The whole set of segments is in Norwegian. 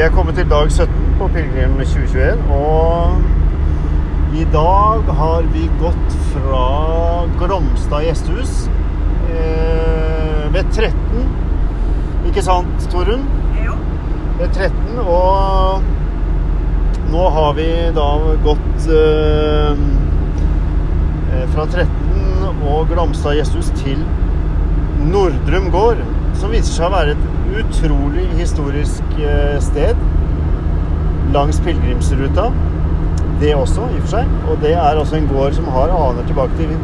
Vi er kommet til dag 17 på Pilegrim 2021, og i dag har vi gått fra Gromstad gjestehus eh, ved 13. Ikke sant, Torunn? Jo. Ved 13, og nå har vi da gått eh, eh, fra 13 og Glamstad gjestehus til Nordrum gård, som viser seg å være et utrolig historisk eh, sted langs pilegrimsruta. Det også, i og for seg. Og det er også en gård som har aner tilbake til,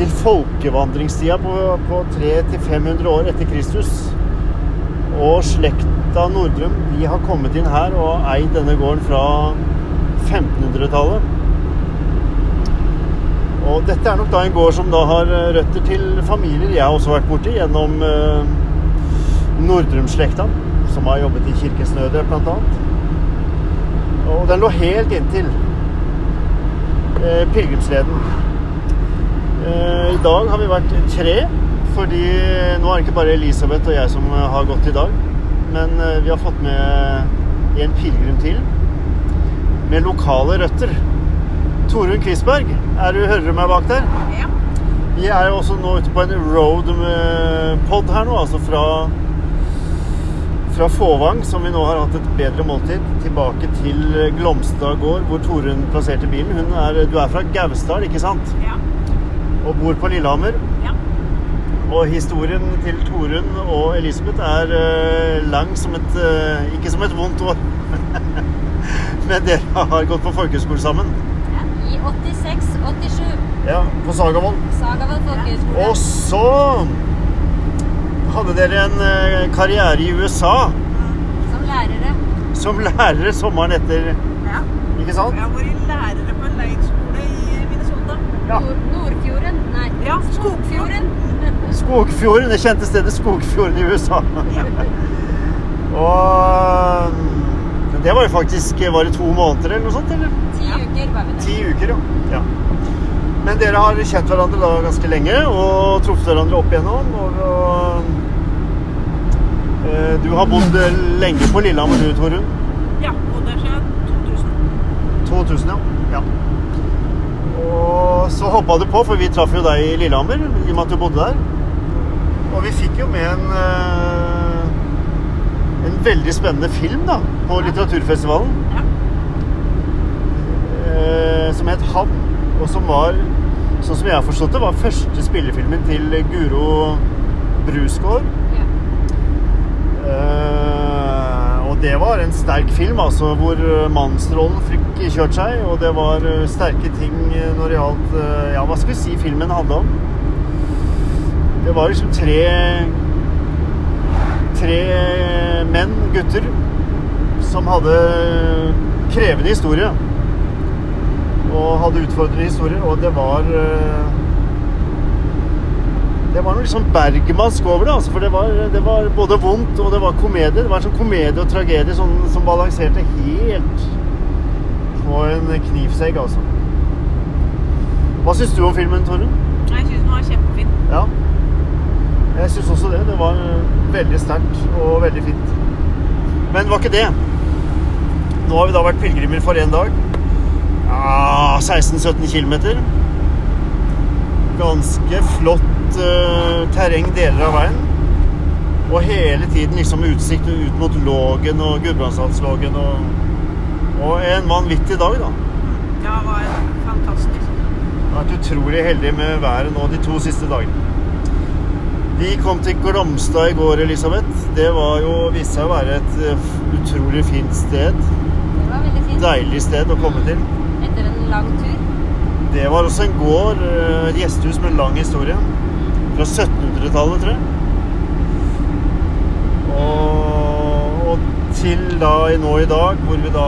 til folkevandringstida på, på 300-500 år etter Kristus. Og slekta Nordrum de har kommet inn her og eid denne gården fra 1500-tallet. Og dette er nok da en gård som da har røtter til familier jeg har også vært borti gjennom eh, Nordrum-slekta, som har jobbet i Kirkens Nødhjelp annet. Og den lå helt inntil eh, pilegrimsleden. Eh, I dag har vi vært tre, fordi nå er det ikke bare Elisabeth og jeg som har gått i dag. Men eh, vi har fått med en pilegrim til med lokale røtter. Torunn Quisberg, er du, hører du meg bak der? Ja. Vi er jo også nå ute på en road-pod her nå, altså fra fra Fåvang, som vi nå har hatt et bedre måltid, tilbake til Glomstad gård, hvor Torunn plasserte bilen. Hun er, du er fra Gausdal, ikke sant? Ja. Og bor på Lillehammer. Ja. Og historien til Torunn og Elisabeth er uh, lang som et uh, Ikke som et vondt år. Men dere har gått på folkehøyskole sammen. Ja, I 86-87. Ja, på Sagavoll. Sagavoll folkehøgskole. Og så hadde dere en eh, karriere i USA Som lærere. som lærere sommeren etter, ja. ikke sant? Jeg har vært lærere på en leirskole i Minnesota. Ja. Nord Nordfjorden. Nei, Ja, Skogfjorden. Skogfjorden, det kjente stedet Skogfjorden i USA. Ja. Og det var jo faktisk Var det to måneder eller noe sånt? eller? Ti uker var vi der. Ti uker, ja. ja. Men dere har kjent hverandre da ganske lenge og truffet hverandre opp igjennom. Og, og, du har bodd lenge på Lillehammer du, Torunn? ja. Og her siden 2000. 2000, ja. ja. Og så hoppa du på, for vi traff jo deg i Lillehammer i og med at du bodde der. Og vi fikk jo med en eh, en veldig spennende film da, på litteraturfestivalen. Ja. eh, som het Havn, og som var, sånn som jeg har forstått det, var første spillefilmen til Guro Brusgaard. Eh, og det var en sterk film, altså, hvor mannsrollen fikk kjørt seg, og det var eh, sterke ting når det gjaldt eh, Ja, hva skal vi si filmen handla om? Det var liksom tre Tre menn, gutter, som hadde krevende historie. Og hadde utfordrende historier, og det var eh, det var noe liksom bergmask over det. Altså, for det var, det var både vondt og det var komedie. Det var sånn komedie og tragedie sånn, som balanserte helt på en knivsegg, altså. Hva syns du om filmen, Torunn? Jeg syns den var kjempefin. Ja. Jeg syns også det. Det var veldig sterkt og veldig fint. Men det var ikke det. Nå har vi da vært pilegrimer for én dag. Ja, 16-17 km. Ganske flott eh, terreng deler av veien. Og hele tiden liksom utsikt ut mot Lågen og Gudbrandsdalslågen. Og, og en vanvittig dag, da. Ja, det var fantastisk. Jeg har vært utrolig heldig med været nå de to siste dagene. Vi kom til Glomstad i går, Elisabeth. Det var jo, viste seg å være et eh, utrolig fint sted. Det var veldig fint. Deilig sted å komme til. Etter en lang tur. Det var også en gård, eh, et gjestehus med lang historie. Fra 1700-tallet, tror jeg. Og, og til da nå i dag, hvor vi da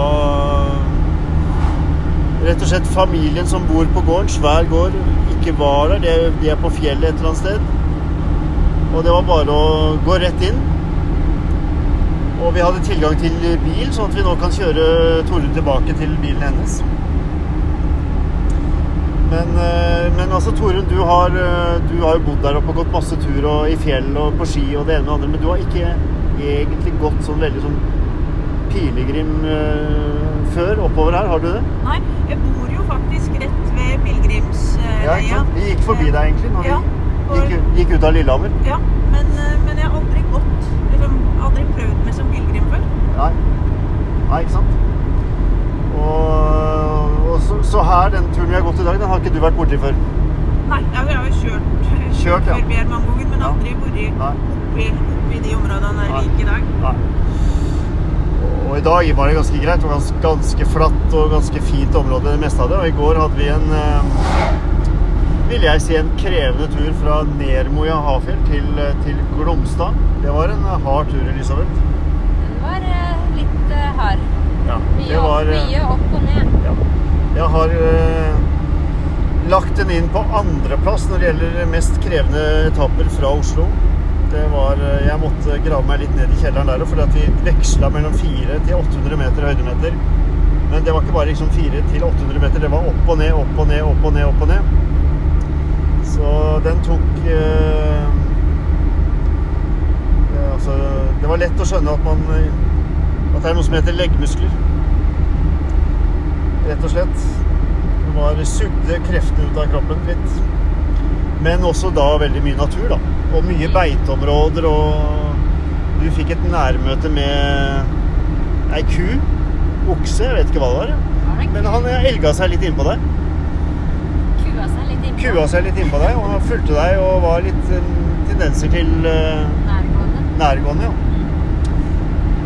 Rett og slett familien som bor på gården, svær gård, ikke var der. De er, de er på fjellet et eller annet sted. Og det var bare å gå rett inn. Og vi hadde tilgang til bil, sånn at vi nå kan kjøre Tore tilbake til bilen hennes. Men, eh, men altså, Torunn, du har, eh, du har jo bodd der oppe og gått masse tur og i fjell og på ski og det ene og det andre, men du har ikke egentlig gått sånn veldig sånn pilegrim eh, før oppover her? Har du det? Nei, jeg bor jo faktisk rett ved Ja, ikke pilegrimsleia. sant? Vi gikk forbi deg egentlig når Ja, vi gikk, gikk ut av Lillehammer. Ja, men, eh, men jeg har aldri gått liksom, Aldri prøvd meg som pilegrim før. Nei. Nei, ikke sant? Så, her, den turen vi har gått i dag, den har ikke du vært borti før? Nei, jeg har jo kjørt, Kjørt, ja. forbi her mange ganger, men Ja. aldri vært i oppi, oppi de områdene der gikk i dag. Nei. Og i dag var det ganske greit. Det var ganske, ganske flatt og ganske fint område, det meste av det. Og i går hadde vi en eh, vil jeg si en krevende tur fra Nermoja Hafjell til, eh, til Glomstad. Det var en eh, hard tur, Elisabeth. Den var eh, litt eh, hard. Ja, Mye, var, opp, mye opp og ned. Ja. Jeg har eh, lagt den inn på andreplass når det gjelder mest krevende etapper fra Oslo. Det var, eh, jeg måtte grave meg litt ned i kjelleren der, fordi at vi veksla mellom 400 til 800 meter høydemeter. Men det var ikke bare liksom 4 til 800 meter, det var opp og ned, opp og ned, opp og ned. opp og ned. Så den tok eh, altså, Det var lett å skjønne at man At det er noe som heter leggmuskler rett og slett. Det var sugde kreftene ut av kroppen litt. Men også da veldig mye natur, da. Og mye beiteområder, og du fikk et nærmøte med ei ku. Okse, jeg vet ikke hva det var. Men han elga seg litt innpå deg. kua seg litt innpå? Kua seg litt innpå deg, og han fulgte deg og var litt eh, tendenser til eh, Nærgående. nærgående, ja.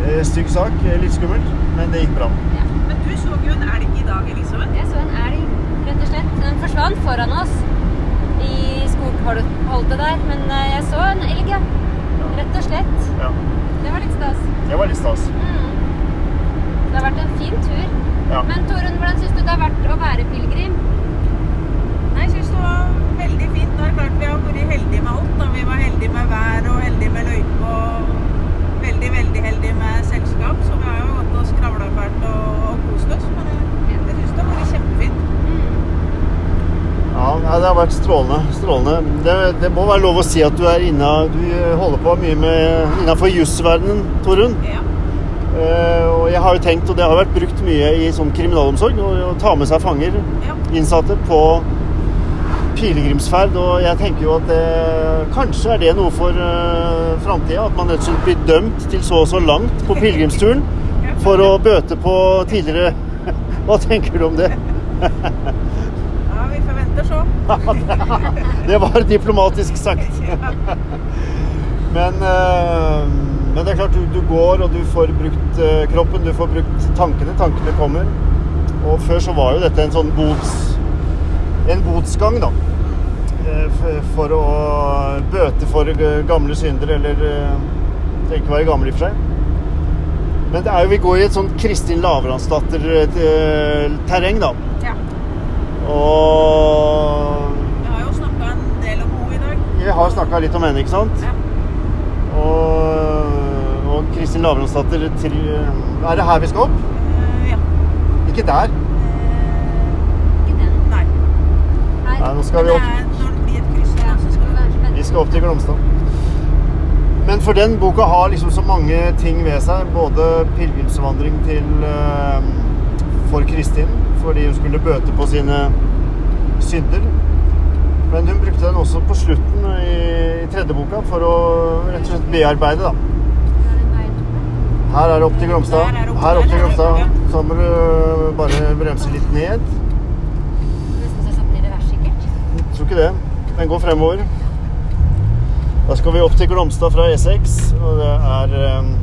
Eh, Stygg sak, litt skummelt, men det gikk bra. Ja. Men du så jo en elg i dag, Elisabeth. Jeg så en elg, rett og slett. Den forsvant foran oss i skogholtet der. Men eh, jeg så en elg, ja. Rett og slett. Ja, Det var litt stas. det var litt stas. Mm. Det har vært en fin tur. Ja. Men Torunn, hvordan syns du det har vært å være pilegrim? Jeg synes det var veldig fint. Det er klart vi har vært heldige med alt. Da. Vi var heldige med vær og heldige med løype og veldig, veldig heldige med selskap. Så vi har jo gått og skravla fælt og, og kost oss. Men jeg, jeg synes det har vært kjempefint. Mm. Ja, det har vært strålende. strålende. Det, det må være lov å si at du er inna, du holder på mye med innafor jusverdenen, Torunn. Ja. Uh, og jeg har jo tenkt, og det har vært brukt mye i sånn kriminalomsorg, å, å ta med seg fanger, ja. innsatte, på pilegrimsferd. Og jeg tenker jo at det, kanskje er det noe for uh, framtida. At man rett og slett blir dømt til så og så langt på pilegrimsturen for å bøte på tidligere Hva tenker du om det? vi. Det var diplomatisk sagt. Men, eh, men det er klart, du, du går og du får brukt eh, kroppen, du får brukt tankene. Tankene kommer. Og før så var jo dette en sånn bots... En botsgang, da. Eh, For å bøte for gamle synder, eller Trenger ikke være gammel i og for seg. Men det er jo, vi går i et sånt Kristin Lavransdatter-terreng, da. Og Vi har jo snakka en del om henne i dag. Vi har snakka litt om henne, ikke sant? Ja. Og, og Kristin Lavransdatter til Er det her vi skal opp? Uh, ja. Ikke der. Ikke der. Nei. Her. Nei, nå skal vi opp. er når det blir et kryss, Ja, så skal spennende. Vi skal opp til Glomstad. Men for den boka har liksom så mange ting ved seg. Både pilegrimsvandring til eh, for Kristin, fordi hun skulle bøte på sine synder. Men hun brukte den også på slutten i, i tredje boka for å rett og slett bearbeide, da. Her er det opp til Glomstad. Er Her opp til Glomstad. Så må du bare bremse litt ned. Jeg tror ikke det. Den går fremover. Da skal vi opp til Glomstad fra E6, og det er eh,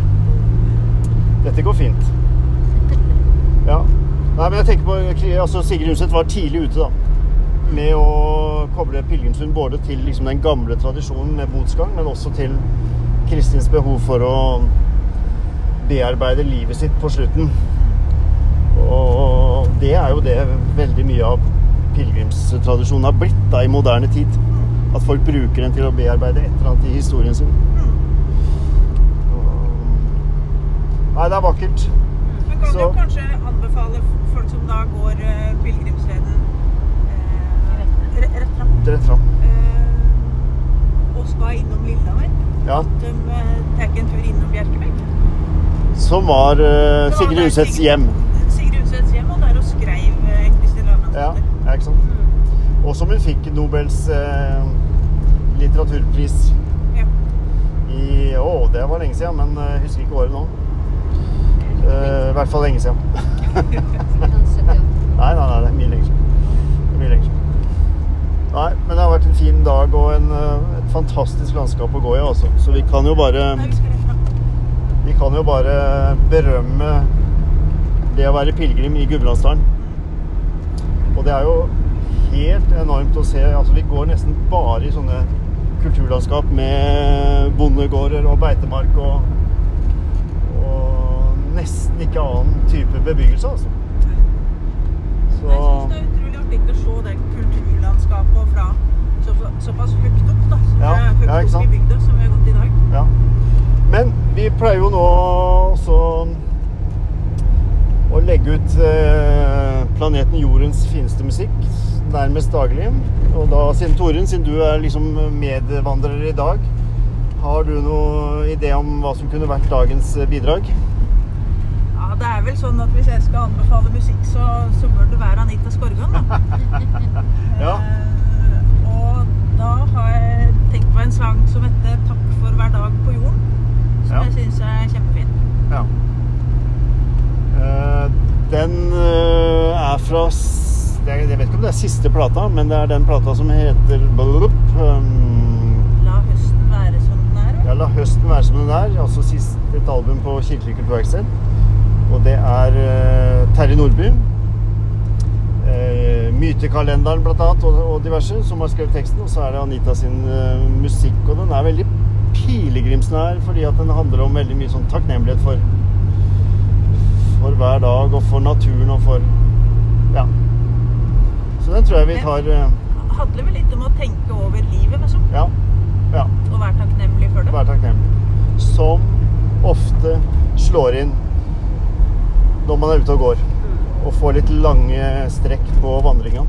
Dette går fint. Ja. Nei, men jeg tenker på altså Sigrid Undset var tidlig ute, da. Med å koble pilgrimsund både til liksom, den gamle tradisjonen med botsgang, men også til Kristins behov for å bearbeide livet sitt på slutten. Og det er jo det veldig mye av pilegrimstradisjonen har blitt da, i moderne tid. At folk bruker den til å bearbeide et eller annet i historien sin. Og- Nei, det er vakkert. Men kan Så- du kanskje anbefale folk som da går uh, pilegrimsleden eh, re- rett fram Rett fram. eh, og skal innom Lillehammer? Ja, De eh, tar en tur innom Bjerkebekk? Som var eh, Sigrid der hjem. Sigrid Undsets hjem, og der hun skrev eh, Kristin Lavransdatter. Ja, ja, ikke sant? Og som hun fikk Nobels eh, litteraturpris Ja. i Å, det var lenge siden, men eh, jeg husker ikke året nå. Eh, I hvert fall lenge siden. 78. Nei, nei, nei, det er mye lenger. Det er mye lenger. Nei, men det har vært en fin dag og en, eh, et fantastisk landskap å gå i, altså. Så vi kan jo bare vi kan jo bare berømme det å være pilegrim i Gudbrandsdalen. Og det er jo helt enormt å se. Altså, vi går nesten bare i sånne kulturlandskap med bondegårder og beitemark og nesten ikke annen type bebyggelse, altså. Så Jeg synes det er utrolig artig å se det kulturlandskapet fra så, såpass høyt opp, da. Som Ja, er høyt ja, opp i bygda, som vi har gått i dag. Ja. Men vi pleier jo nå også å legge ut eh, planeten Jordens fineste musikk nærmest daglig. Og da, siden Torunn, siden du er liksom medvandrer i dag, har du noen idé om hva som kunne vært dagens bidrag? Ja, det er vel sånn at hvis jeg skal anbefale musikk, så, så bør det være Anita Skorgan, da. Ja. Eh, og da har jeg tenkt på en sang som heter 'Takk for hver dag på jorden'. Som Ja. jeg syns er kjempefin. Ja. Eh, den eh, er fra Jeg vet ikke om det er siste plata, men det er den plata som heter Blup, um, La høsten være som den er. Ja, La høsten være som den er. Altså sist et album på Kirkelig kulturverksted. Og det er eh, Terje Nordby. Eh, Mytekalenderen blant annet, og, diverse, som har skrevet teksten. Og så er det Anita sin eh, musikk. Og den er veldig pilegrimsnær, fordi at den handler om veldig mye sånn takknemlighet for For hver dag, og for naturen, og for Ja. Så den tror jeg vi tar Det handler vel litt om å tenke over livet, liksom. Ja. Ja. Og være takknemlig for det. Være takknemlig. Som ofte slår inn når man er ute og går. Og får litt lange strekk på vandringa.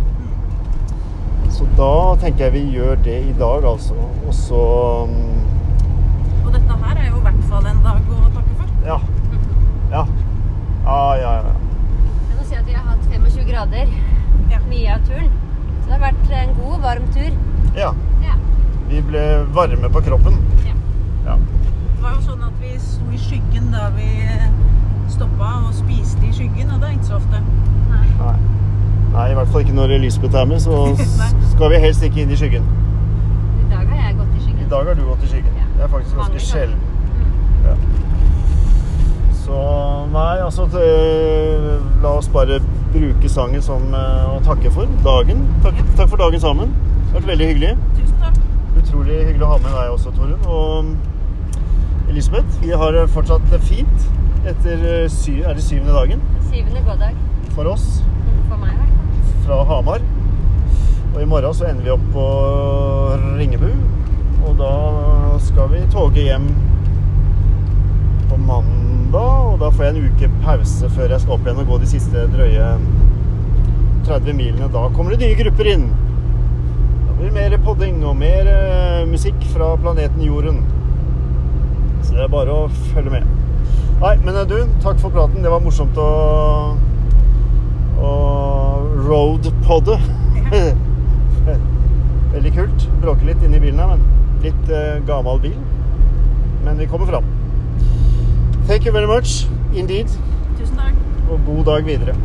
Så da tenker jeg vi gjør det i dag, altså. Og så mm, Og dette her er jo i hvert fall en dag å takke for. Ja. Ja. Ja, ja, ja. Jeg må si at vi har hatt 25 grader Ja. mye av turen. Så det har vært en god, varm tur. ja. Ja. Vi ble varme på kroppen. ja. Ja. Det var jo sånn at vi sto i skyggen da vi stoppa og spiste i skyggen, og det er ikke så ofte. Nei. Nei. Nei, i hvert fall ikke når Elisabeth er med, så skal vi helst ikke inn i skyggen. I dag har jeg gått i skyggen. I dag har du gått i skyggen. Ja. Det er faktisk ganske ganger. sjelden. Mm. Ja. Så nei, altså det, La oss bare bruke sangen som eh, å takke for dagen. Takk, Ja. takk for dagen sammen. Det har vært veldig hyggelig. Tusen takk. Utrolig hyggelig å ha med deg også, Torunn. Og Elisabeth, vi har det fortsatt fint etter eh, sy er det syvende dagen Syvende goddag. for oss For meg, fall. fra Hamar. Og i morgen så ender vi opp på Ringebu. Og da skal vi toge hjem på mandag. Og da får jeg en uke pause før jeg skal opp igjen og gå de siste drøye 30 milene. Da kommer det nye grupper inn. Da blir det mer podding og mer eh, musikk fra planeten Jorden. Så det er bare å følge med. Nei, men eh, du, takk for praten. Det var morsomt å, å roadpodde. Veldig kult. Bråker litt inni bilen her, men litt uh, gammel bil. Men vi kommer fram. Thank you very much indeed, Tusen takk. og god dag videre.